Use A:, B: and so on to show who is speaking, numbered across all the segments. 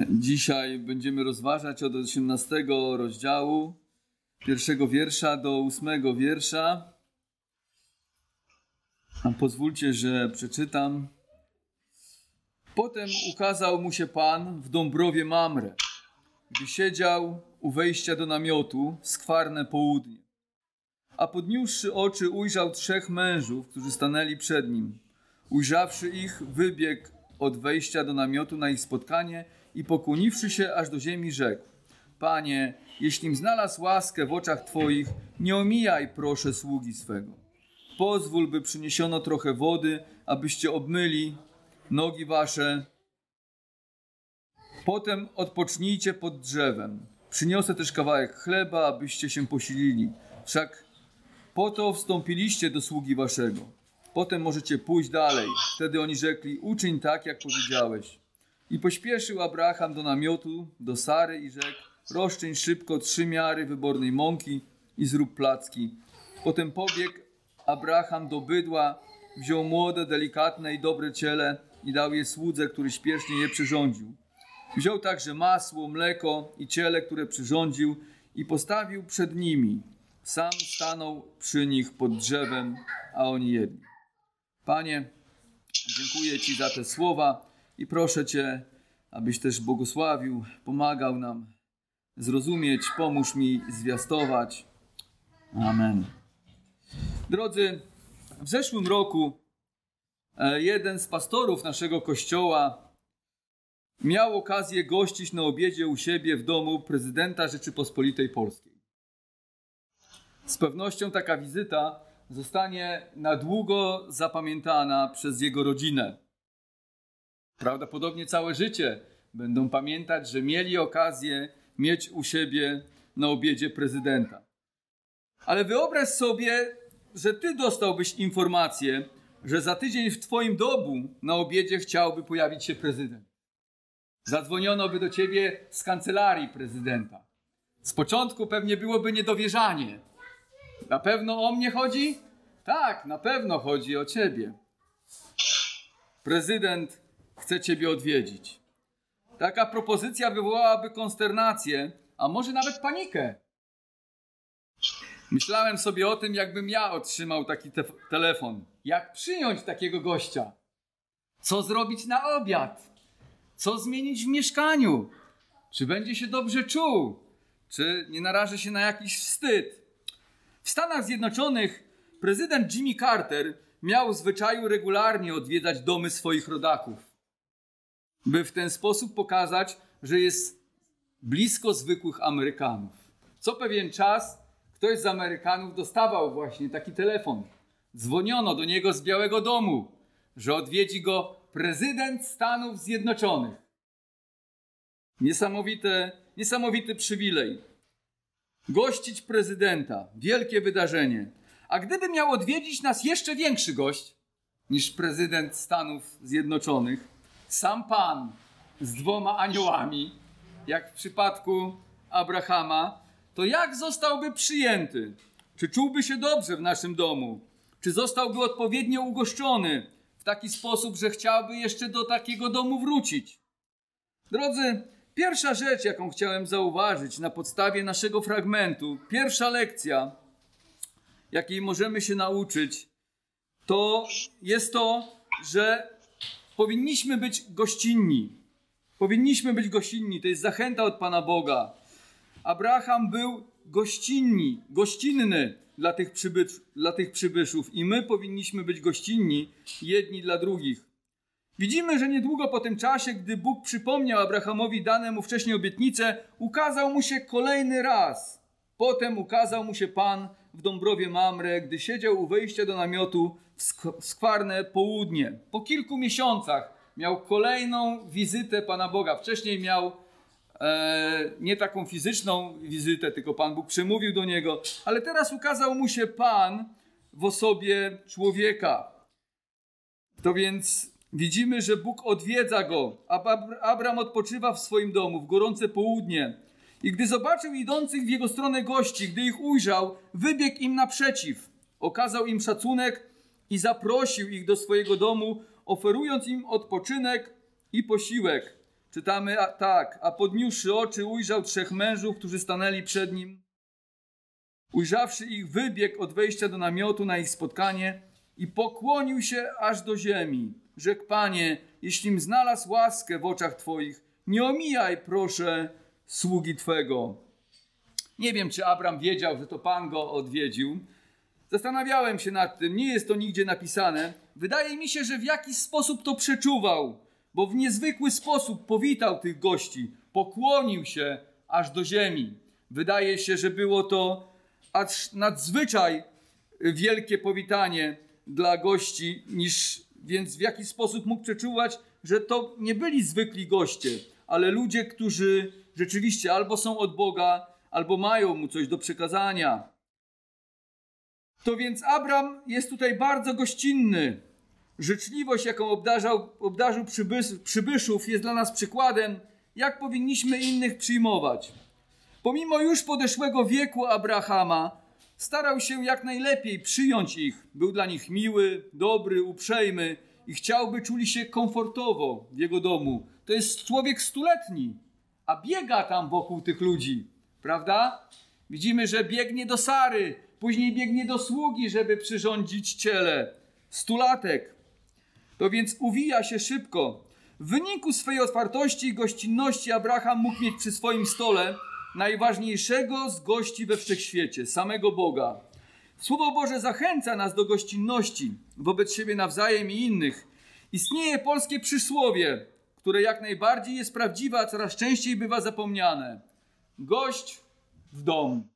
A: Dzisiaj będziemy rozważać od 18 rozdziału, pierwszego wiersza do ósmego wiersza. A pozwólcie, że przeczytam. Potem ukazał mu się Pan w Dąbrowie Mamre, gdy siedział u wejścia do namiotu w skwarne południe. A podniósłszy oczy ujrzał trzech mężów, którzy stanęli przed nim. Ujrzawszy ich, wybiegł od wejścia do namiotu na ich spotkanie i pokłoniwszy się aż do ziemi rzekł: Panie, jeślim znalazł łaskę w oczach Twoich, nie omijaj proszę sługi swego. Pozwól, by przyniesiono trochę wody, abyście obmyli nogi wasze. Potem odpocznijcie pod drzewem. Przyniosę też kawałek chleba, abyście się posilili. Wszak po to wstąpiliście do sługi waszego. Potem możecie pójść dalej. Wtedy oni rzekli: Uczyń tak, jak powiedziałeś. I pośpieszył Abraham do namiotu, do Sary i rzekł: Rozczyń szybko trzy miary wybornej mąki i zrób placki. Potem pobiegł Abraham do bydła, wziął młode, delikatne i dobre ciele i dał je słudze, który śpiesznie je przyrządził. Wziął także masło, mleko i ciele, które przyrządził i postawił przed nimi. Sam stanął przy nich pod drzewem, a oni jedli. Panie, dziękuję Ci za te słowa i proszę Cię, abyś też błogosławił, pomagał nam zrozumieć, pomóż mi zwiastować. Amen. Drodzy, w zeszłym roku e, jeden z pastorów naszego kościoła miał okazję gościć na obiedzie u siebie w domu prezydenta Rzeczypospolitej Polskiej. Z pewnością taka wizyta zostanie na długo zapamiętana przez jego rodzinę. Prawdopodobnie całe życie będą pamiętać, że mieli okazję mieć u siebie na obiedzie prezydenta. Ale wyobraź sobie, że ty dostałbyś informację, że za tydzień w twoim domu na obiedzie chciałby pojawić się prezydent. Zadzwoniono by do ciebie z kancelarii prezydenta. Z początku pewnie byłoby niedowierzanie. Na pewno o mnie chodzi? Tak, na pewno chodzi o ciebie. Prezydent chce ciebie odwiedzić. Taka propozycja wywołałaby konsternację, a może nawet panikę. Myślałem sobie o tym, jakbym ja otrzymał taki te telefon. Jak przyjąć takiego gościa? Co zrobić na obiad? Co zmienić w mieszkaniu? Czy będzie się dobrze czuł? Czy nie naraży się na jakiś wstyd? W Stanach Zjednoczonych prezydent Jimmy Carter miał zwyczaju regularnie odwiedzać domy swoich rodaków, by w ten sposób pokazać, że jest blisko zwykłych Amerykanów. Co pewien czas ktoś z Amerykanów dostawał właśnie taki telefon. Dzwoniono do niego z Białego Domu, że odwiedzi go prezydent Stanów Zjednoczonych. Niesamowite, niesamowity przywilej. Gościć prezydenta, wielkie wydarzenie. A gdyby miał odwiedzić nas jeszcze większy gość niż prezydent Stanów Zjednoczonych, sam Pan z dwoma aniołami, jak w przypadku Abrahama, to jak zostałby przyjęty? Czy czułby się dobrze w naszym domu? Czy zostałby odpowiednio ugoszczony w taki sposób, że chciałby jeszcze do takiego domu wrócić? Drodzy, pierwsza rzecz, jaką chciałem zauważyć na podstawie naszego fragmentu, pierwsza lekcja, jakiej możemy się nauczyć, to jest to, że powinniśmy być gościnni. Powinniśmy być gościnni. To jest zachęta od Pana Boga. Abraham był gościnni, gościnny dla tych, przybysz, dla tych przybyszów i my powinniśmy być gościnni jedni dla drugich. Widzimy, że niedługo po tym czasie, gdy Bóg przypomniał Abrahamowi dane mu wcześniej obietnice, ukazał mu się kolejny raz. Potem ukazał mu się Pan w Dąbrowie Mamre, gdy siedział u wejścia do namiotu w skwarne południe. Po kilku miesiącach miał kolejną wizytę Pana Boga. Wcześniej miał e, nie taką fizyczną wizytę, tylko Pan Bóg przemówił do niego, ale teraz ukazał mu się Pan w osobie człowieka. To więc widzimy, że Bóg odwiedza go. Abram odpoczywa w swoim domu w gorące południe. I gdy zobaczył idących w jego stronę gości, gdy ich ujrzał, wybiegł im naprzeciw. Okazał im szacunek i zaprosił ich do swojego domu, oferując im odpoczynek i posiłek. czytamy a, tak, a podniósłszy oczy ujrzał trzech mężów, którzy stanęli przed nim. Ujrzawszy ich, wybiegł od wejścia do namiotu na ich spotkanie i pokłonił się aż do ziemi. Rzekł, Panie, jeślim znalazł łaskę w oczach Twoich, nie omijaj, proszę, sługi Twego. Nie wiem, czy Abram wiedział, że to Pan go odwiedził. Zastanawiałem się nad tym, nie jest to nigdzie napisane. Wydaje mi się, że w jakiś sposób to przeczuwał, bo w niezwykły sposób powitał tych gości, pokłonił się aż do ziemi. Wydaje się, że było to aż nadzwyczaj wielkie powitanie dla gości, niż, więc w jakiś sposób mógł przeczuwać, że to nie byli zwykli goście, ale ludzie, którzy rzeczywiście albo są od Boga, albo mają mu coś do przekazania. To więc Abram jest tutaj bardzo gościnny. Życzliwość, jaką obdarzał, obdarzył przybys, przybyszów, jest dla nas przykładem, jak powinniśmy innych przyjmować. Pomimo już podeszłego wieku Abrahama, starał się jak najlepiej przyjąć ich. Był dla nich miły, dobry, uprzejmy i chciałby czuli się komfortowo w jego domu. To jest człowiek stuletni, a biega tam wokół tych ludzi, prawda? Widzimy, że biegnie do Sary, później biegnie do sługi, żeby przyrządzić ciele. Stulatek. To więc uwija się szybko. W wyniku swej otwartości i gościnności Abraham mógł mieć przy swoim stole najważniejszego z gości we wszechświecie, samego Boga. Słowo Boże zachęca nas do gościnności wobec siebie nawzajem i innych. Istnieje polskie przysłowie, które jak najbardziej jest prawdziwe, a coraz częściej bywa zapomniane. Gość w dom.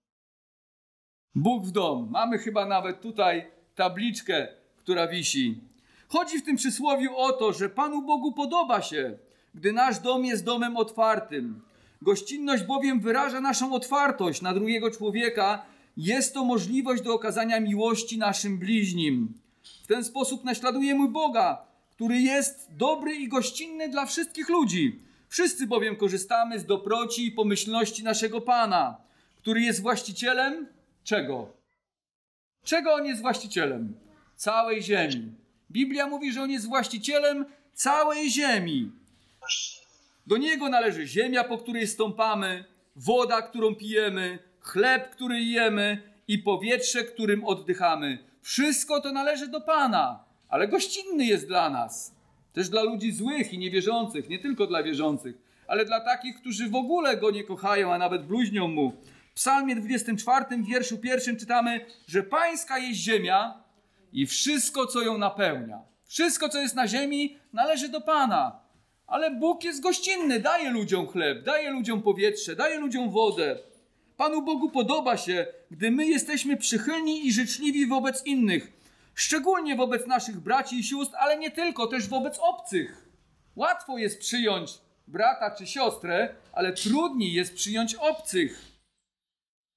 A: Bóg w dom. Mamy chyba nawet tutaj tabliczkę, która wisi. Chodzi w tym przysłowiu o to, że Panu Bogu podoba się, gdy nasz dom jest domem otwartym. Gościnność bowiem wyraża naszą otwartość na drugiego człowieka. Jest to możliwość do okazania miłości naszym bliźnim. W ten sposób naśladujemy Boga, który jest dobry i gościnny dla wszystkich ludzi. Wszyscy bowiem korzystamy z dobroci i pomyślności naszego Pana, który jest właścicielem czego? Czego on jest właścicielem? Całej ziemi. Biblia mówi, że on jest właścicielem całej ziemi. Do niego należy ziemia, po której stąpamy, woda, którą pijemy, chleb, który jemy i powietrze, którym oddychamy. Wszystko to należy do Pana, ale gościnny jest dla nas. Też dla ludzi złych i niewierzących, nie tylko dla wierzących, ale dla takich, którzy w ogóle go nie kochają, a nawet bluźnią mu. W Psalmie 24, wierszu pierwszym czytamy, że Pańska jest ziemia i wszystko, co ją napełnia. Wszystko, co jest na ziemi, należy do Pana. Ale Bóg jest gościnny, daje ludziom chleb, daje ludziom powietrze, daje ludziom wodę. Panu Bogu podoba się, gdy my jesteśmy przychylni i życzliwi wobec innych, szczególnie wobec naszych braci i sióstr, ale nie tylko, też wobec obcych. Łatwo jest przyjąć brata czy siostrę, ale trudniej jest przyjąć obcych.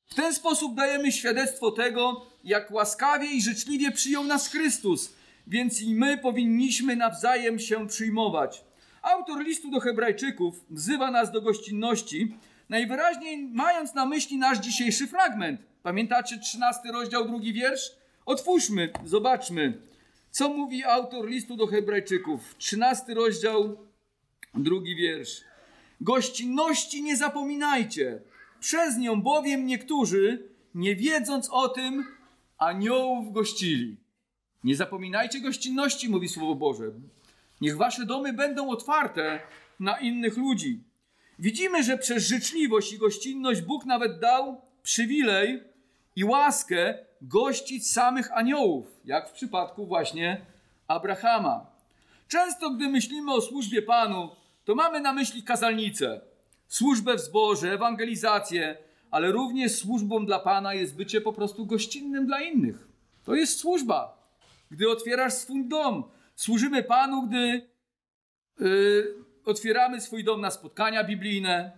A: W ten sposób dajemy świadectwo tego, jak łaskawie i życzliwie przyjął nas Chrystus, więc i my powinniśmy nawzajem się przyjmować. Autor listu do Hebrajczyków wzywa nas do gościnności, najwyraźniej mając na myśli nasz dzisiejszy fragment. Pamiętacie 13 rozdział, drugi wiersz? Otwórzmy, zobaczmy, co mówi autor listu do Hebrajczyków. 13 rozdział, drugi wiersz. Gościnności nie zapominajcie, przez nią bowiem niektórzy, nie wiedząc o tym, aniołów gościli. Nie zapominajcie gościnności, mówi Słowo Boże. Niech wasze domy będą otwarte na innych ludzi. Widzimy, że przez życzliwość i gościnność Bóg nawet dał przywilej i łaskę gościć samych aniołów, jak w przypadku właśnie Abrahama. Często, gdy myślimy o służbie Panu, to mamy na myśli kazalnicę, służbę w zborze, ewangelizację, ale również służbą dla Pana jest bycie po prostu gościnnym dla innych. To jest służba. Gdy otwierasz swój dom, Służymy Panu, gdy yy, otwieramy swój dom na spotkania biblijne,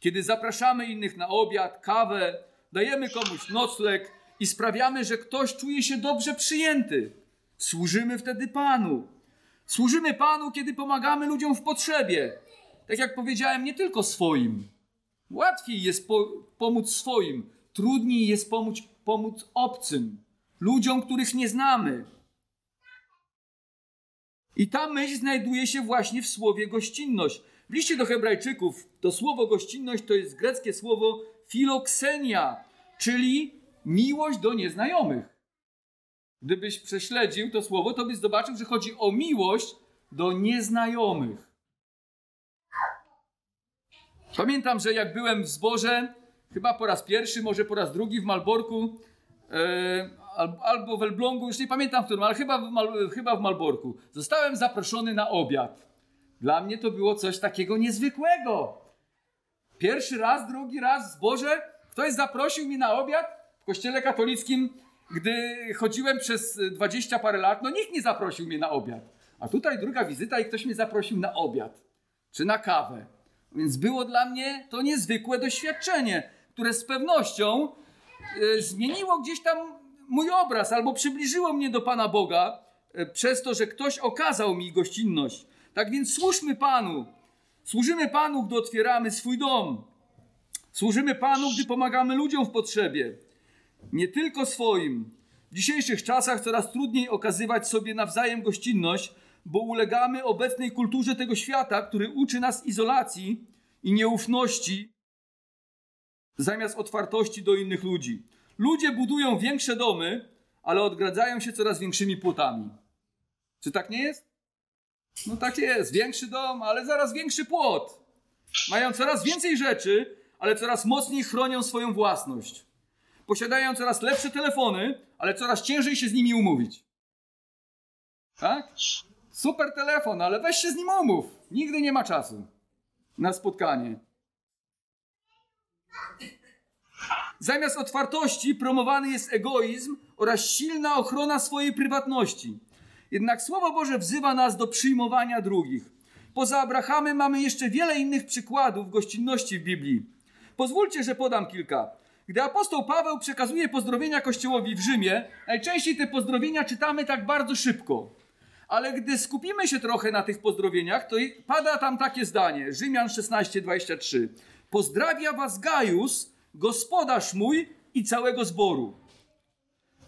A: kiedy zapraszamy innych na obiad, kawę, dajemy komuś nocleg i sprawiamy, że ktoś czuje się dobrze przyjęty. Służymy wtedy Panu. Służymy Panu, kiedy pomagamy ludziom w potrzebie. Tak jak powiedziałem, nie tylko swoim. Łatwiej jest po, pomóc swoim, trudniej jest pomóc, pomóc obcym, ludziom, których nie znamy. I ta myśl znajduje się właśnie w słowie gościnność. W liście do Hebrajczyków to słowo gościnność to jest greckie słowo filoksenia, czyli miłość do nieznajomych. Gdybyś prześledził to słowo, to byś zobaczył, że chodzi o miłość do nieznajomych. Pamiętam, że jak byłem w zborze, chyba po raz pierwszy, może po raz drugi w Malborku, e, albo w Elblągu, już nie pamiętam w którym, ale chyba w, Mal, chyba w Malborku, zostałem zaproszony na obiad. Dla mnie to było coś takiego niezwykłego. Pierwszy raz, drugi raz zborze ktoś zaprosił mnie na obiad w kościele katolickim, gdy chodziłem przez dwadzieścia parę lat, no nikt nie zaprosił mnie na obiad. A tutaj druga wizyta i ktoś mnie zaprosił na obiad czy na kawę. Więc było dla mnie to niezwykłe doświadczenie, które z pewnością e, zmieniło gdzieś tam mój obraz albo przybliżyło mnie do Pana Boga e, przez to, że ktoś okazał mi gościnność. Tak więc służmy Panu. Służymy Panu, gdy otwieramy swój dom. Służymy Panu, gdy pomagamy ludziom w potrzebie. Nie tylko swoim. W dzisiejszych czasach coraz trudniej okazywać sobie nawzajem gościnność, bo ulegamy obecnej kulturze tego świata, który uczy nas izolacji i nieufności zamiast otwartości do innych ludzi. Ludzie budują większe domy, ale odgradzają się coraz większymi płotami. Czy tak nie jest? No tak jest. Większy dom, ale zaraz większy płot. Mają coraz więcej rzeczy, ale coraz mocniej chronią swoją własność. Posiadają coraz lepsze telefony, ale coraz ciężej się z nimi umówić. Tak? Super telefon, ale weź się z nim umów. Nigdy nie ma czasu na spotkanie. Zamiast otwartości promowany jest egoizm oraz silna ochrona swojej prywatności. Jednak Słowo Boże wzywa nas do przyjmowania drugich. Poza Abrahamem mamy jeszcze wiele innych przykładów gościnności w Biblii. Pozwólcie, że podam kilka. Gdy apostoł Paweł przekazuje pozdrowienia Kościołowi w Rzymie, najczęściej te pozdrowienia czytamy tak bardzo szybko. Ale gdy skupimy się trochę na tych pozdrowieniach, to pada tam takie zdanie, Rzymian 16:23. Pozdrawia was Gajus, gospodarz mój i całego zboru.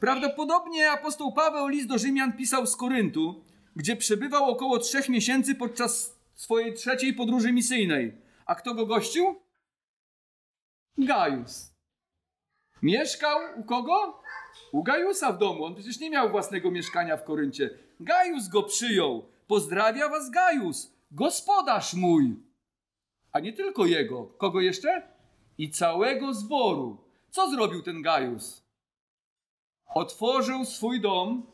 A: Prawdopodobnie apostoł Paweł list do Rzymian pisał z Koryntu, gdzie przebywał około trzech miesięcy podczas swojej trzeciej podróży misyjnej. A kto go gościł? Gajus. Mieszkał u kogo? U Gajusa w domu. On przecież nie miał własnego mieszkania w Koryncie. Gajus go przyjął. Pozdrawia was Gajus, gospodarz mój. A nie tylko jego. Kogo jeszcze? I całego zboru. Co zrobił ten Gajus? Otworzył swój dom,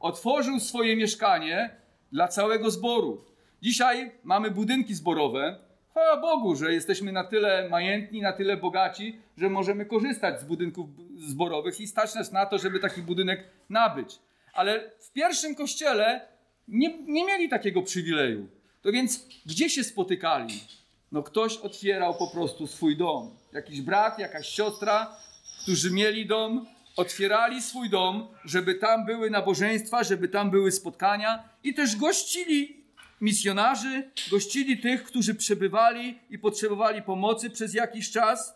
A: otworzył swoje mieszkanie dla całego zboru. Dzisiaj mamy budynki zborowe. Chwała Bogu, że jesteśmy na tyle majętni, na tyle bogaci, że możemy korzystać z budynków zborowych i stać nas na to, żeby taki budynek nabyć ale w pierwszym kościele nie, nie mieli takiego przywileju. To więc gdzie się spotykali? No ktoś otwierał po prostu swój dom. Jakiś brat, jakaś siostra, którzy mieli dom, otwierali swój dom, żeby tam były nabożeństwa, żeby tam były spotkania i też gościli misjonarzy, gościli tych, którzy przebywali i potrzebowali pomocy przez jakiś czas.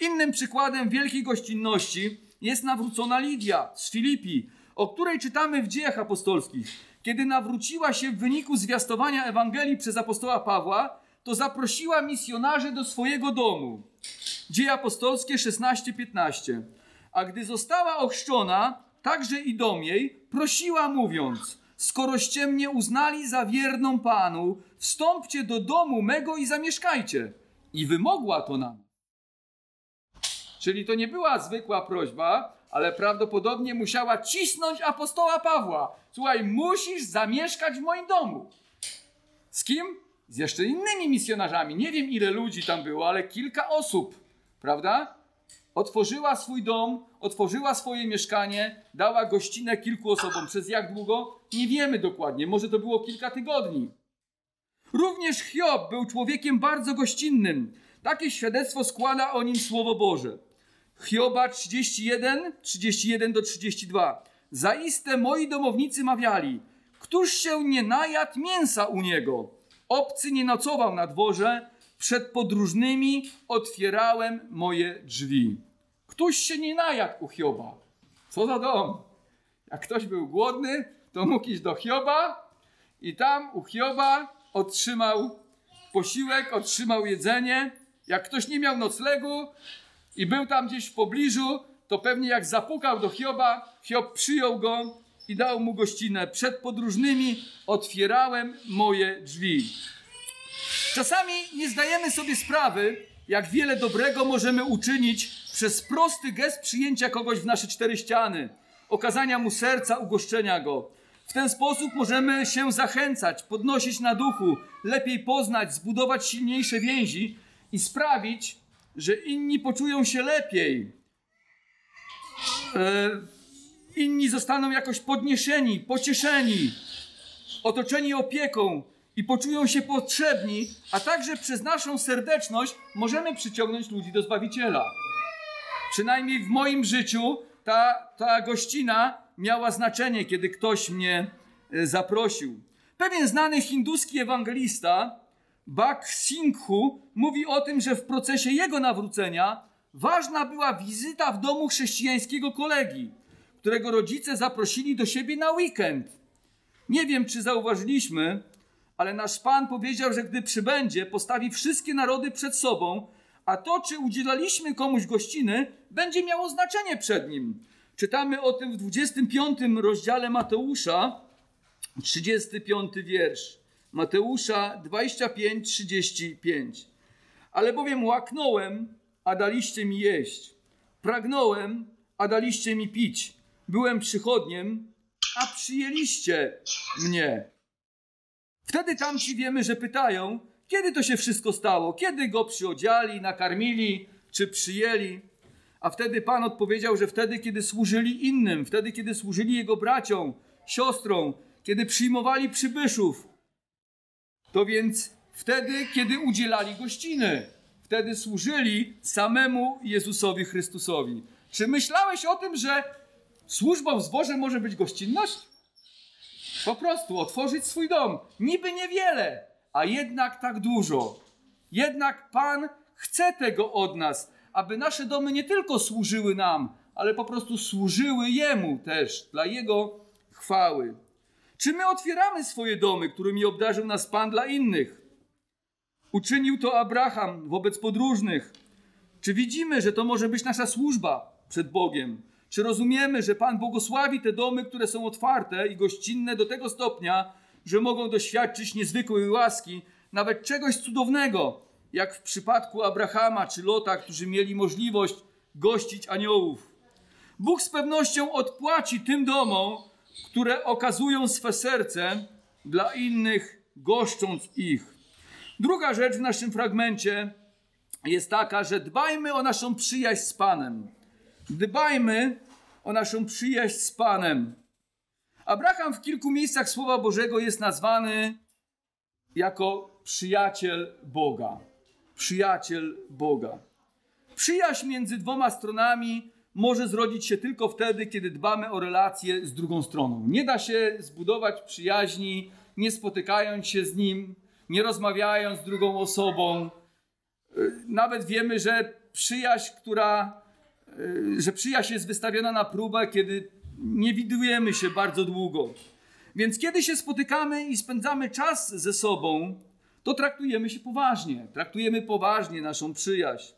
A: Innym przykładem wielkiej gościnności jest nawrócona Lidia z Filipi, o której czytamy w dziejach apostolskich. Kiedy nawróciła się w wyniku zwiastowania Ewangelii przez apostoła Pawła, to zaprosiła misjonarzy do swojego domu. Dzieje apostolskie 16-15. A gdy została ochrzczona, także i dom jej, prosiła mówiąc: Skoroście mnie uznali za wierną Panu, wstąpcie do domu mego i zamieszkajcie. I wymogła to nam. Czyli to nie była zwykła prośba, ale prawdopodobnie musiała cisnąć apostoła Pawła. Słuchaj, musisz zamieszkać w moim domu. Z kim? Z jeszcze innymi misjonarzami. Nie wiem ile ludzi tam było, ale kilka osób, prawda? Otworzyła swój dom, otworzyła swoje mieszkanie, dała gościnę kilku osobom. Przez jak długo? Nie wiemy dokładnie. Może to było kilka tygodni. Również Hiob był człowiekiem bardzo gościnnym. Takie świadectwo składa o nim Słowo Boże. Hioba 31, 31 do 32. Zaiste moi domownicy mawiali, któż się nie najadł mięsa u niego? Obcy nie nocował na dworze, przed podróżnymi otwierałem moje drzwi. Któż się nie najadł u Hioba? Co za dom? Jak ktoś był głodny, to mógł iść do Hioba i tam u Hioba otrzymał posiłek, otrzymał jedzenie. Jak ktoś nie miał noclegu i był tam gdzieś w pobliżu, to pewnie jak zapukał do Hioba, Hiob przyjął go i dał mu gościnę. Przed podróżnymi otwierałem moje drzwi. Czasami nie zdajemy sobie sprawy, jak wiele dobrego możemy uczynić przez prosty gest przyjęcia kogoś w nasze cztery ściany, okazania mu serca, ugoszczenia go. W ten sposób możemy się zachęcać, podnosić na duchu, lepiej poznać, zbudować silniejsze więzi i sprawić, że inni poczują się lepiej. E, inni zostaną jakoś podniesieni, pocieszeni, otoczeni opieką i poczują się potrzebni, a także przez naszą serdeczność możemy przyciągnąć ludzi do Zbawiciela. Przynajmniej w moim życiu ta, ta gościna miała znaczenie, kiedy ktoś mnie e, zaprosił. Pewien znany hinduski ewangelista, Bak Singhu, mówi o tym, że w procesie jego nawrócenia ważna była wizyta w domu chrześcijańskiego kolegi, którego rodzice zaprosili do siebie na weekend. Nie wiem, czy zauważyliśmy, ale nasz Pan powiedział, że gdy przybędzie, postawi wszystkie narody przed sobą, a to, czy udzielaliśmy komuś gościny, będzie miało znaczenie przed nim. Czytamy o tym w 25 rozdziale Mateusza, 35 wiersz. Mateusza 25, 35. Ale bowiem łaknąłem, a daliście mi jeść. Pragnąłem, a daliście mi pić. Byłem przychodniem, a przyjęliście mnie. Wtedy tamci wiemy, że pytają, kiedy to się wszystko stało, kiedy go przyodziali, nakarmili, czy przyjęli. A wtedy Pan odpowiedział, że wtedy, kiedy służyli innym, wtedy, kiedy służyli jego braciom, siostrom, kiedy przyjmowali przybyszów, to więc wtedy, kiedy udzielali gościny, wtedy służyli samemu Jezusowi Chrystusowi. Czy myślałeś o tym, że służbą w zborze może być gościnność? Po prostu otworzyć swój dom. Niby niewiele, a jednak tak dużo. Jednak Pan chce tego od nas, aby nasze domy nie tylko służyły nam, ale po prostu służyły Jemu też, dla Jego chwały. Czy my otwieramy swoje domy, którymi obdarzył nas Pan dla innych? Uczynił to Abraham wobec podróżnych. Czy widzimy, że to może być nasza służba przed Bogiem? Czy rozumiemy, że Pan błogosławi te domy, które są otwarte i gościnne do tego stopnia, że mogą doświadczyć niezwykłej łaski, nawet czegoś cudownego, jak w przypadku Abrahama czy Lota, którzy mieli możliwość gościć aniołów? Bóg z pewnością odpłaci tym domom, które okazują swe serce dla innych, goszcząc ich. Druga rzecz w naszym fragmencie jest taka, że dbajmy o naszą przyjaźń z Panem. Dbajmy o naszą przyjaźń z Panem. Abraham w kilku miejscach Słowa Bożego jest nazwany jako przyjaciel Boga. Przyjaciel Boga. Przyjaźń między dwoma stronami może zrodzić się tylko wtedy, kiedy dbamy o relacje z drugą stroną. Nie da się zbudować przyjaźni, nie spotykając się z nim, nie rozmawiając z drugą osobą. Nawet wiemy, że przyjaźń, która że przyjaźń jest wystawiona na próbę, kiedy nie widujemy się bardzo długo. Więc kiedy się spotykamy i spędzamy czas ze sobą, to traktujemy się poważnie. Traktujemy poważnie naszą przyjaźń.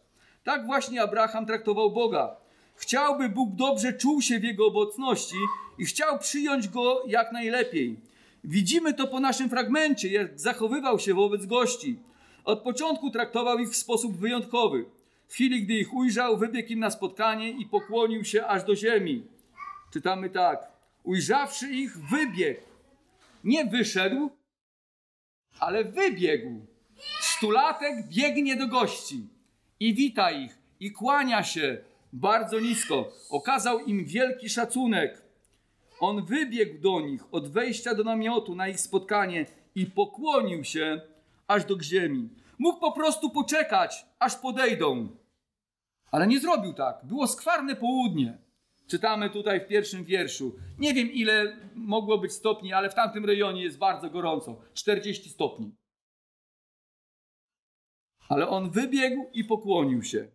A: Tak właśnie Abraham traktował Boga. Chciałby Bóg dobrze czuł się w jego obecności i chciał przyjąć go jak najlepiej. Widzimy to po naszym fragmencie, jak zachowywał się wobec gości. Od początku traktował ich w sposób wyjątkowy. W chwili, gdy ich ujrzał, wybiegł im na spotkanie i pokłonił się aż do ziemi. Czytamy tak. Ujrzawszy ich, wybiegł. Nie wyszedł, ale wybiegł. Stulatek biegnie do gości i wita ich i kłania się bardzo nisko. Okazał im wielki szacunek. On wybiegł do nich od wejścia do namiotu na ich spotkanie i pokłonił się aż do ziemi. Mógł po prostu poczekać, aż podejdą. Ale nie zrobił tak. Było skwarne południe. Czytamy tutaj w pierwszym wierszu. Nie wiem, ile mogło być stopni, ale w tamtym rejonie jest bardzo gorąco 40 stopni. Ale on wybiegł i pokłonił się.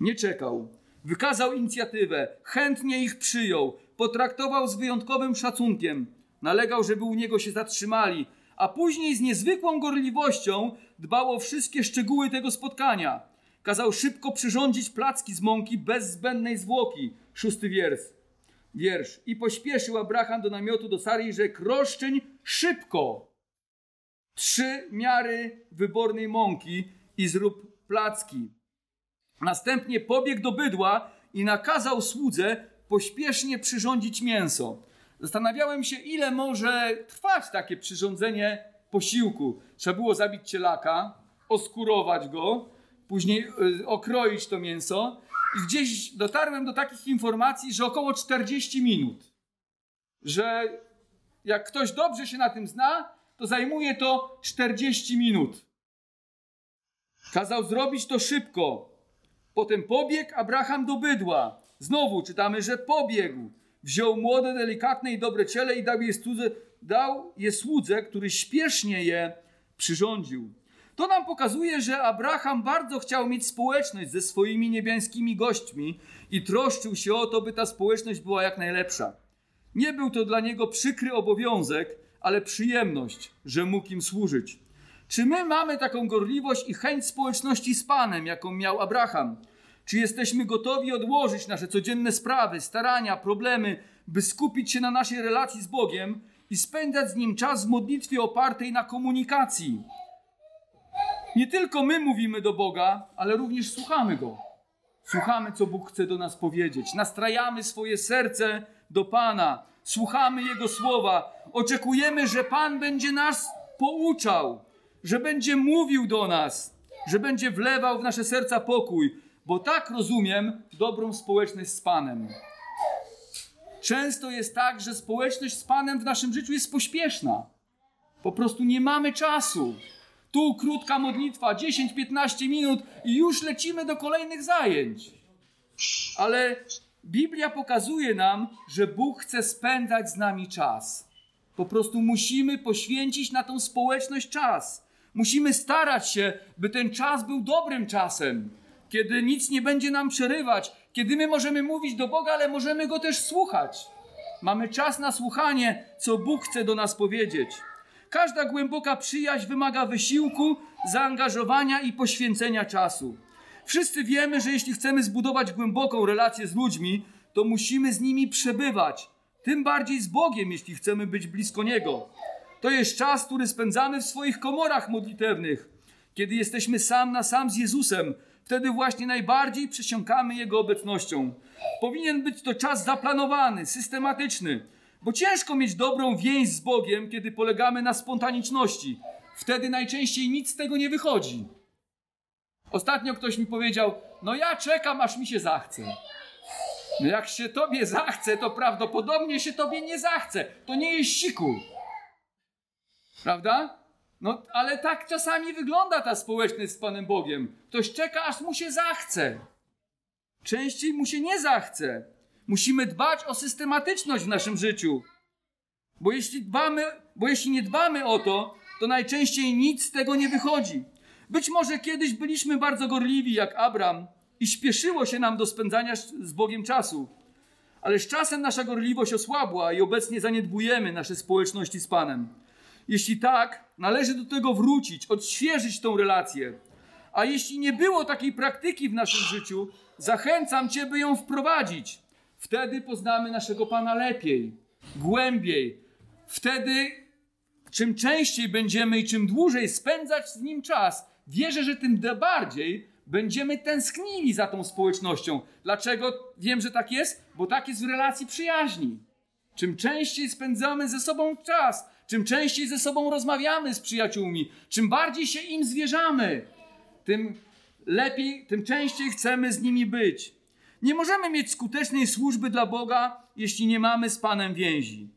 A: Nie czekał. Wykazał inicjatywę, chętnie ich przyjął, potraktował z wyjątkowym szacunkiem. Nalegał, żeby u niego się zatrzymali, a później z niezwykłą gorliwością dbał o wszystkie szczegóły tego spotkania. Kazał szybko przyrządzić placki z mąki bez zbędnej zwłoki. Szósty wiersz. wiersz. I pośpieszył Abraham do namiotu do Sary i rzekł, roszczeń szybko. Trzy miary wybornej mąki i zrób placki. Następnie pobiegł do bydła i nakazał słudze pośpiesznie przyrządzić mięso. Zastanawiałem się, ile może trwać takie przyrządzenie posiłku. Trzeba było zabić cielaka, oskurować go, później y, okroić to mięso. I gdzieś dotarłem do takich informacji, że około 40 minut. Że jak ktoś dobrze się na tym zna, to zajmuje to 40 minut. Kazał zrobić to szybko. Potem pobiegł Abraham do bydła. Znowu czytamy, że pobiegł. Wziął młode, delikatne i dobre ciele i dał je, słudze, dał je słudze, który śpiesznie je przyrządził. To nam pokazuje, że Abraham bardzo chciał mieć społeczność ze swoimi niebiańskimi gośćmi i troszczył się o to, by ta społeczność była jak najlepsza. Nie był to dla niego przykry obowiązek, ale przyjemność, że mógł im służyć. Czy my mamy taką gorliwość i chęć społeczności z Panem, jaką miał Abraham? Czy jesteśmy gotowi odłożyć nasze codzienne sprawy, starania, problemy, by skupić się na naszej relacji z Bogiem i spędzać z Nim czas w modlitwie opartej na komunikacji? Nie tylko my mówimy do Boga, ale również słuchamy Go. Słuchamy, co Bóg chce do nas powiedzieć. Nastrajamy swoje serce do Pana. Słuchamy Jego słowa. Oczekujemy, że Pan będzie nas pouczał, że będzie mówił do nas, że będzie wlewał w nasze serca pokój, bo tak rozumiem dobrą społeczność z Panem. Często jest tak, że społeczność z Panem w naszym życiu jest pośpieszna. Po prostu nie mamy czasu. Tu krótka modlitwa, 10-15 minut i już lecimy do kolejnych zajęć. Ale Biblia pokazuje nam, że Bóg chce spędzać z nami czas. Po prostu musimy poświęcić na tą społeczność czas. Musimy starać się, by ten czas był dobrym czasem, kiedy nic nie będzie nam przerywać, kiedy my możemy mówić do Boga, ale możemy go też słuchać. Mamy czas na słuchanie, co Bóg chce do nas powiedzieć. Każda głęboka przyjaźń wymaga wysiłku, zaangażowania i poświęcenia czasu. Wszyscy wiemy, że jeśli chcemy zbudować głęboką relację z ludźmi, to musimy z nimi przebywać. Tym bardziej z Bogiem, jeśli chcemy być blisko Niego. To jest czas, który spędzamy w swoich komorach modlitewnych. Kiedy jesteśmy sam na sam z Jezusem, wtedy właśnie najbardziej przesiąkamy Jego obecnością. Powinien być to czas zaplanowany, systematyczny, bo ciężko mieć dobrą więź z Bogiem, kiedy polegamy na spontaniczności. Wtedy najczęściej nic z tego nie wychodzi. Ostatnio ktoś mi powiedział: No, ja czekam, aż mi się zachce. No, jak się tobie zachce, to prawdopodobnie się tobie nie zachce. To nie jest siku. Prawda? No, ale tak czasami wygląda ta społeczność z Panem Bogiem. Ktoś czeka, aż mu się zachce. Częściej mu się nie zachce. Musimy dbać o systematyczność w naszym życiu. Bo jeśli, dbamy, bo jeśli nie dbamy o to, to najczęściej nic z tego nie wychodzi. Być może kiedyś byliśmy bardzo gorliwi jak Abram i śpieszyło się nam do spędzania z Bogiem czasu. Ale z czasem nasza gorliwość osłabła i obecnie zaniedbujemy nasze społeczności z Panem. Jeśli tak, należy do tego wrócić, odświeżyć tą relację. A jeśli nie było takiej praktyki w naszym życiu, zachęcam Cię, by ją wprowadzić. Wtedy poznamy naszego Pana lepiej, głębiej. Wtedy, czym częściej będziemy i czym dłużej spędzać z Nim czas, wierzę, że tym bardziej będziemy tęsknili za tą społecznością. Dlaczego wiem, że tak jest? Bo tak jest w relacji przyjaźni. Czym częściej spędzamy ze sobą czas, czym częściej ze sobą rozmawiamy z przyjaciółmi, czym bardziej się im zwierzamy, tym lepiej, tym częściej chcemy z nimi być. Nie możemy mieć skutecznej służby dla Boga, jeśli nie mamy z Panem więzi.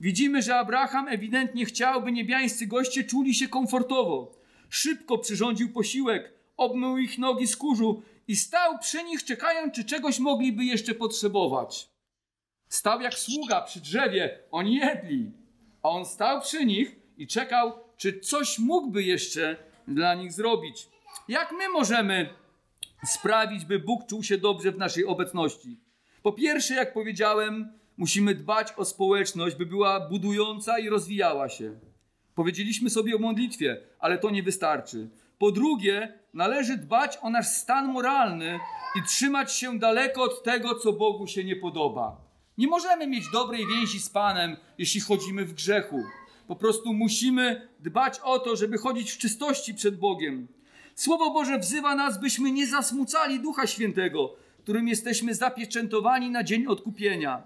A: Widzimy, że Abraham ewidentnie chciał, by niebiańscy goście czuli się komfortowo. Szybko przyrządził posiłek, obmył ich nogi z kurzu i stał przy nich, czekając, czy czegoś mogliby jeszcze potrzebować. Stał jak sługa przy drzewie, oni jedli, a on stał przy nich i czekał, czy coś mógłby jeszcze dla nich zrobić. Jak my możemy sprawić, by Bóg czuł się dobrze w naszej obecności? Po pierwsze, jak powiedziałem, musimy dbać o społeczność, by była budująca i rozwijała się. Powiedzieliśmy sobie o modlitwie, ale to nie wystarczy. Po drugie, należy dbać o nasz stan moralny i trzymać się daleko od tego, co Bogu się nie podoba. Nie możemy mieć dobrej więzi z Panem, jeśli chodzimy w grzechu. Po prostu musimy dbać o to, żeby chodzić w czystości przed Bogiem. Słowo Boże wzywa nas, byśmy nie zasmucali Ducha Świętego, którym jesteśmy zapieczętowani na dzień odkupienia.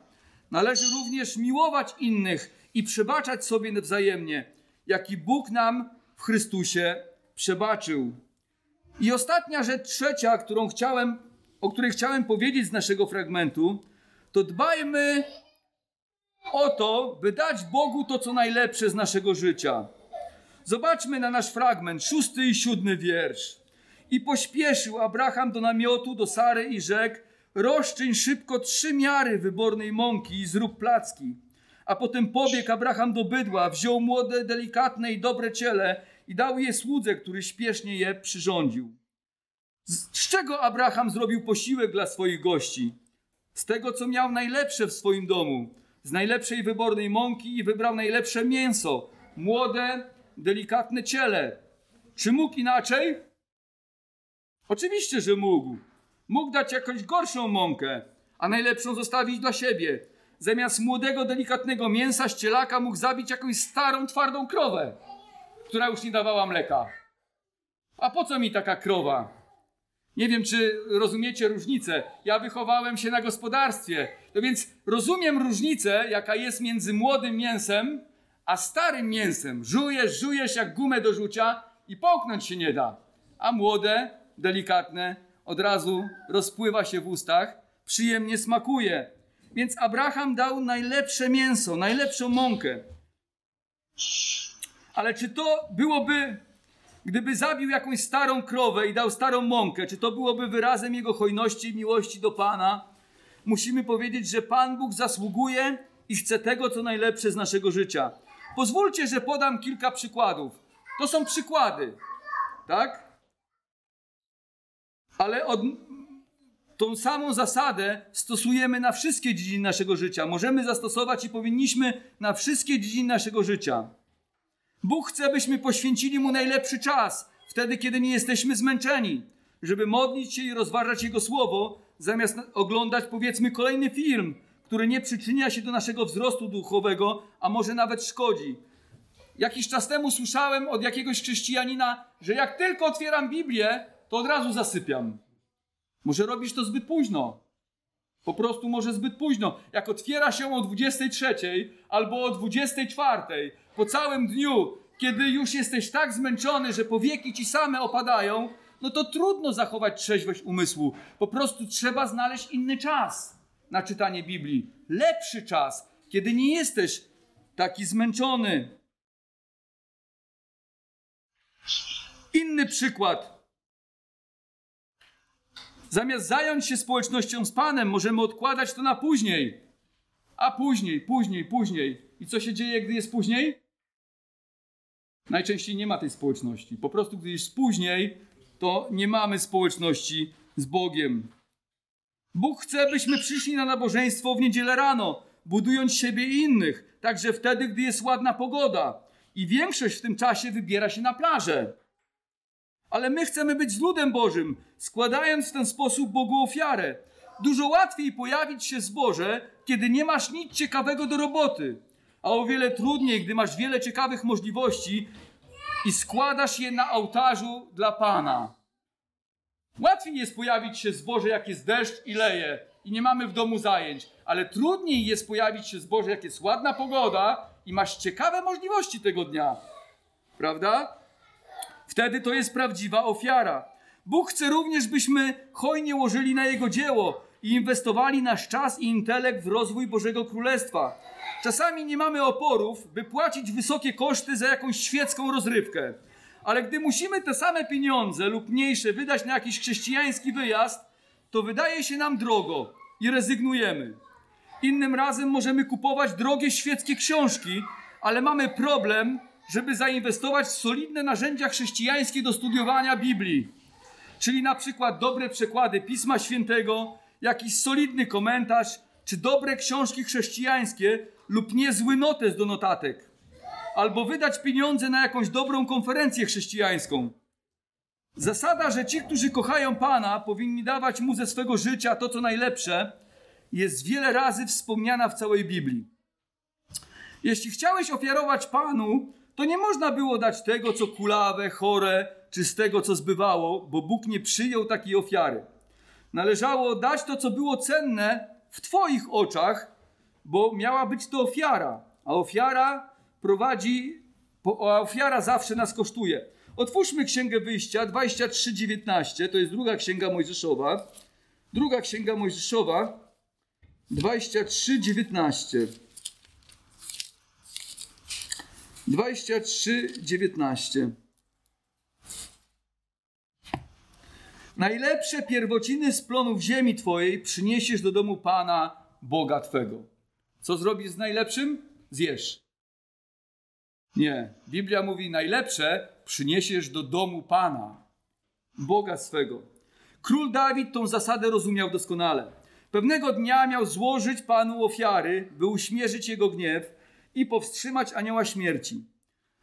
A: Należy również miłować innych i przebaczać sobie wzajemnie, jaki Bóg nam w Chrystusie przebaczył. I ostatnia rzecz, trzecia, którą chciałem, o której chciałem powiedzieć z naszego fragmentu, to dbajmy o to, by dać Bogu to, co najlepsze z naszego życia. Zobaczmy na nasz fragment, szósty i siódmy wiersz. I pośpieszył Abraham do namiotu, do Sary i rzekł, rozczyń szybko trzy miary wybornej mąki i zrób placki. A potem pobiegł Abraham do bydła, wziął młode, delikatne i dobre ciele i dał je słudze, który śpiesznie je przyrządził. Z, z czego Abraham zrobił posiłek dla swoich gości? Z tego, co miał najlepsze w swoim domu. Z najlepszej wybornej mąki i wybrał najlepsze mięso. Młode, delikatne ciele. Czy mógł inaczej? Oczywiście, że mógł. Mógł dać jakąś gorszą mąkę, a najlepszą zostawić dla siebie. Zamiast młodego, delikatnego mięsa z cielaka mógł zabić jakąś starą, twardą krowę, która już nie dawała mleka. A po co mi taka krowa? Nie wiem, czy rozumiecie różnicę. Ja wychowałem się na gospodarstwie, no więc rozumiem różnicę, jaka jest między młodym mięsem a starym mięsem. Żujesz, żujesz jak gumę do rzucia i połknąć się nie da. A młode, delikatne, od razu rozpływa się w ustach, przyjemnie smakuje. Więc Abraham dał najlepsze mięso, najlepszą mąkę. Ale czy to byłoby, gdyby zabił jakąś starą krowę i dał starą mąkę, czy to byłoby wyrazem jego hojności i miłości do Pana? Musimy powiedzieć, że Pan Bóg zasługuje i chce tego, co najlepsze z naszego życia. Pozwólcie, że podam kilka przykładów. To są przykłady, tak? Ale od, tą samą zasadę stosujemy na wszystkie dziedziny naszego życia. Możemy zastosować i powinniśmy na wszystkie dziedziny naszego życia. Bóg chce, byśmy poświęcili Mu najlepszy czas, wtedy, kiedy nie jesteśmy zmęczeni, żeby modlić się i rozważać Jego Słowo, zamiast oglądać, powiedzmy, kolejny film, który nie przyczynia się do naszego wzrostu duchowego, a może nawet szkodzi. Jakiś czas temu słyszałem od jakiegoś chrześcijanina, że jak tylko otwieram Biblię, to od razu zasypiam. Może robisz to zbyt późno. Po prostu może zbyt późno. Jak otwiera się o 23 albo o 24, po całym dniu, kiedy już jesteś tak zmęczony, że powieki ci same opadają, no to trudno zachować trzeźwość umysłu. Po prostu trzeba znaleźć inny czas na czytanie Biblii. Lepszy czas, kiedy nie jesteś taki zmęczony. Inny przykład. Zamiast zająć się społecznością z Panem, możemy odkładać to na później. A później, później, później. I co się dzieje, gdy jest później? Najczęściej nie ma tej społeczności. Po prostu, gdy jest później, to nie mamy społeczności z Bogiem. Bóg chce, byśmy przyszli na nabożeństwo w niedzielę rano, budując siebie i innych, także wtedy, gdy jest ładna pogoda. I większość w tym czasie wybiera się na plażę. Ale my chcemy być z ludem Bożym, składając w ten sposób Bogu ofiarę. Dużo łatwiej pojawić się zboże, kiedy nie masz nic ciekawego do roboty, a o wiele trudniej, gdy masz wiele ciekawych możliwości i składasz je na ołtarzu dla Pana. Łatwiej jest pojawić się zboże, jak jest deszcz i leje i nie mamy w domu zajęć, ale trudniej jest pojawić się zboże, jak jest ładna pogoda i masz ciekawe możliwości tego dnia. Prawda? Wtedy to jest prawdziwa ofiara. Bóg chce również, byśmy hojnie łożyli na Jego dzieło i inwestowali nasz czas i intelekt w rozwój Bożego Królestwa. Czasami nie mamy oporów, by płacić wysokie koszty za jakąś świecką rozrywkę. Ale gdy musimy te same pieniądze lub mniejsze wydać na jakiś chrześcijański wyjazd, to wydaje się nam drogo i rezygnujemy. Innym razem możemy kupować drogie świeckie książki, ale mamy problem, żeby zainwestować w solidne narzędzia chrześcijańskie do studiowania Biblii. Czyli na przykład dobre przekłady Pisma Świętego, jakiś solidny komentarz, czy dobre książki chrześcijańskie lub niezły notes do notatek. Albo wydać pieniądze na jakąś dobrą konferencję chrześcijańską. Zasada, że ci, którzy kochają Pana, powinni dawać Mu ze swego życia to, co najlepsze, jest wiele razy wspomniana w całej Biblii. Jeśli chciałeś ofiarować Panu, to nie można było dać tego, co kulawe, chore, czy z tego, co zbywało, bo Bóg nie przyjął takiej ofiary. Należało dać to, co było cenne w Twoich oczach, bo miała być to ofiara, a ofiara prowadzi, a ofiara zawsze nas kosztuje. Otwórzmy Księgę Wyjścia 23:19, to jest druga Księga Mojżeszowa. Druga Księga Mojżeszowa 23:19. 23:19. Najlepsze pierwociny z plonów ziemi Twojej przyniesiesz do domu Pana, Boga Twego. Co zrobisz z najlepszym? Zjesz. Nie. Biblia mówi: najlepsze przyniesiesz do domu Pana, Boga swego. Król Dawid tą zasadę rozumiał doskonale. Pewnego dnia miał złożyć Panu ofiary, by uśmierzyć jego gniew i powstrzymać anioła śmierci.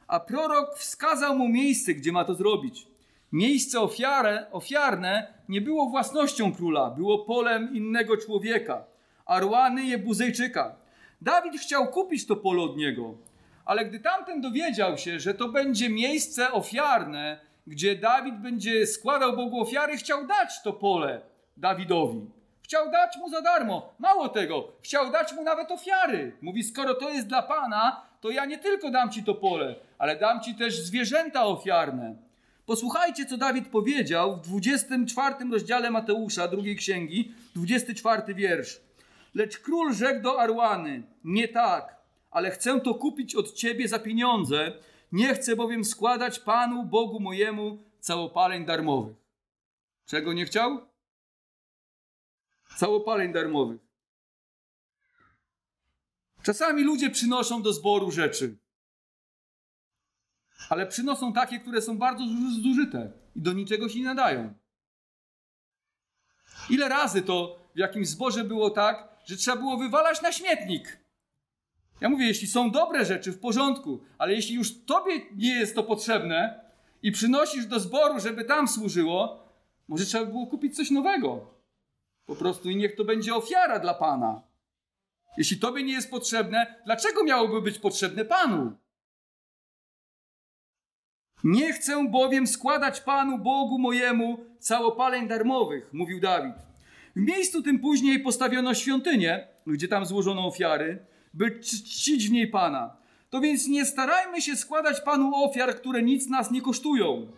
A: A prorok wskazał mu miejsce, gdzie ma to zrobić. Miejsce ofiarę, ofiarne nie było własnością króla, było polem innego człowieka, Arłany Jebuzejczyka. Dawid chciał kupić to pole od niego, ale gdy tamten dowiedział się, że to będzie miejsce ofiarne, gdzie Dawid będzie składał Bogu ofiary, chciał dać to pole Dawidowi. Chciał dać mu za darmo. Mało tego, chciał dać mu nawet ofiary. Mówi: Skoro to jest dla Pana, to ja nie tylko dam ci to pole, ale dam ci też zwierzęta ofiarne. Posłuchajcie, co Dawid powiedział w 24 rozdziale Mateusza, drugiej księgi, 24 wiersz. Lecz król rzekł do Arłany: Nie tak, ale chcę to kupić od ciebie za pieniądze. Nie chcę bowiem składać Panu, Bogu mojemu, całopaleń darmowych. Czego nie chciał? Całopaleń darmowych. Czasami ludzie przynoszą do zboru rzeczy, ale przynoszą takie, które są bardzo zużyte i do niczego się nie nadają. Ile razy to w jakimś zborze było tak, że trzeba było wywalać na śmietnik? Ja mówię, jeśli są dobre rzeczy, w porządku, ale jeśli już tobie nie jest to potrzebne i przynosisz do zboru, żeby tam służyło, może trzeba było kupić coś nowego. Po prostu i niech to będzie ofiara dla Pana. Jeśli tobie nie jest potrzebne, dlaczego miałoby być potrzebne Panu? Nie chcę bowiem składać Panu Bogu mojemu całopaleń darmowych, mówił Dawid. W miejscu tym później postawiono świątynię, gdzie tam złożono ofiary, by czcić w niej Pana. To więc nie starajmy się składać Panu ofiar, które nic nas nie kosztują.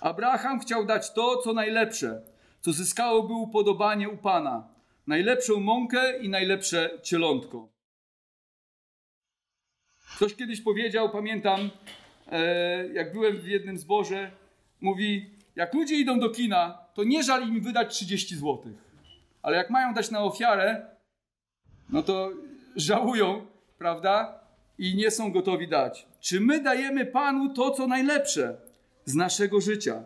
A: Abraham chciał dać to, co najlepsze, co zyskałoby upodobanie u Pana. Najlepszą mąkę i najlepsze cielątko. Ktoś kiedyś powiedział, pamiętam, e, jak byłem w jednym zborze, mówi, jak ludzie idą do kina, to nie żal im wydać 30 zł. Ale jak mają dać na ofiarę, no to żałują, prawda? I nie są gotowi dać. Czy my dajemy Panu to, co najlepsze z naszego życia?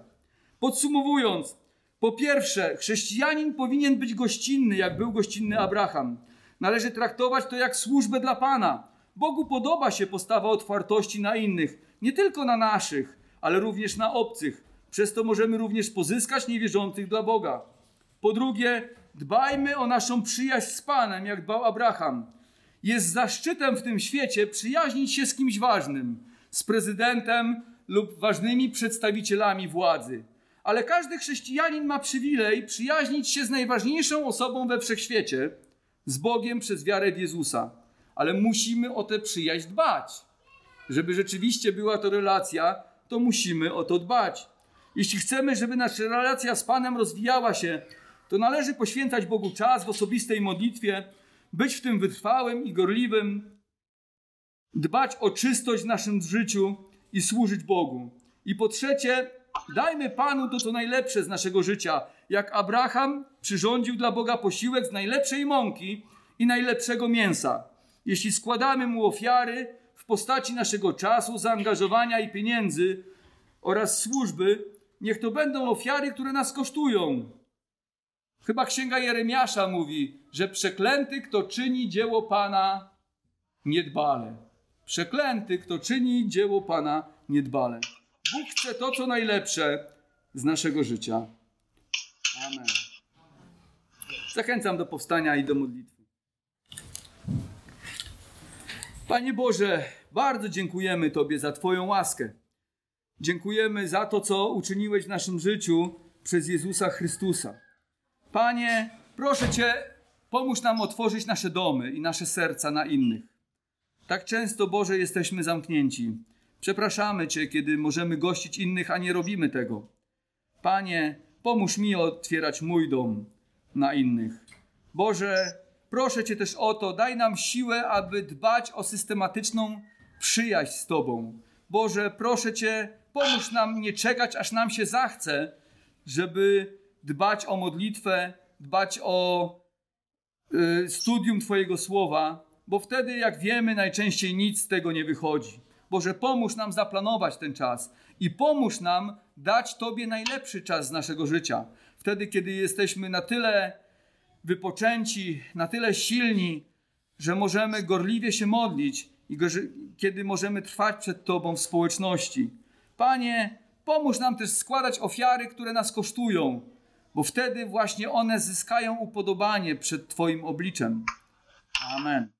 A: Podsumowując, po pierwsze, chrześcijanin powinien być gościnny, jak był gościnny Abraham. Należy traktować to jak służbę dla Pana. Bogu podoba się postawa otwartości na innych, nie tylko na naszych, ale również na obcych. Przez to możemy również pozyskać niewierzących dla Boga. Po drugie, Dbajmy o naszą przyjaźń z Panem, jak dbał Abraham. Jest zaszczytem w tym świecie przyjaźnić się z kimś ważnym, z prezydentem lub ważnymi przedstawicielami władzy. Ale każdy chrześcijanin ma przywilej przyjaźnić się z najważniejszą osobą we wszechświecie, z Bogiem przez wiarę w Jezusa. Ale musimy o tę przyjaźń dbać. Żeby rzeczywiście była to relacja, to musimy o to dbać. Jeśli chcemy, żeby nasza relacja z Panem rozwijała się, to należy poświęcać Bogu czas w osobistej modlitwie, być w tym wytrwałym i gorliwym, dbać o czystość w naszym życiu i służyć Bogu. I po trzecie, dajmy Panu to, co najlepsze z naszego życia. Jak Abraham przyrządził dla Boga posiłek z najlepszej mąki i najlepszego mięsa. Jeśli składamy Mu ofiary w postaci naszego czasu, zaangażowania i pieniędzy oraz służby, niech to będą ofiary, które nas kosztują, Chyba księga Jeremiasza mówi, że przeklęty, kto czyni dzieło Pana niedbale. Przeklęty, kto czyni dzieło Pana niedbale. Bóg chce to, co najlepsze z naszego życia. Amen. Zachęcam do powstania i do modlitwy. Panie Boże, bardzo dziękujemy Tobie za Twoją łaskę. Dziękujemy za to, co uczyniłeś w naszym życiu przez Jezusa Chrystusa. Panie, proszę Cię, pomóż nam otworzyć nasze domy i nasze serca na innych. Tak często, Boże, jesteśmy zamknięci. Przepraszamy Cię, kiedy możemy gościć innych, a nie robimy tego. Panie, pomóż mi otwierać mój dom na innych. Boże, proszę Cię też o to, daj nam siłę, aby dbać o systematyczną przyjaźń z Tobą. Boże, proszę Cię, pomóż nam nie czekać, aż nam się zachce, żeby dbać o modlitwę, dbać o y, studium Twojego słowa, bo wtedy, jak wiemy, najczęściej nic z tego nie wychodzi. Boże, pomóż nam zaplanować ten czas i pomóż nam dać Tobie najlepszy czas z naszego życia. Wtedy, kiedy jesteśmy na tyle wypoczęci, na tyle silni, że możemy gorliwie się modlić i kiedy możemy trwać przed Tobą w społeczności. Panie, pomóż nam też składać ofiary, które nas kosztują, bo wtedy właśnie one zyskają upodobanie przed Twoim obliczem. Amen.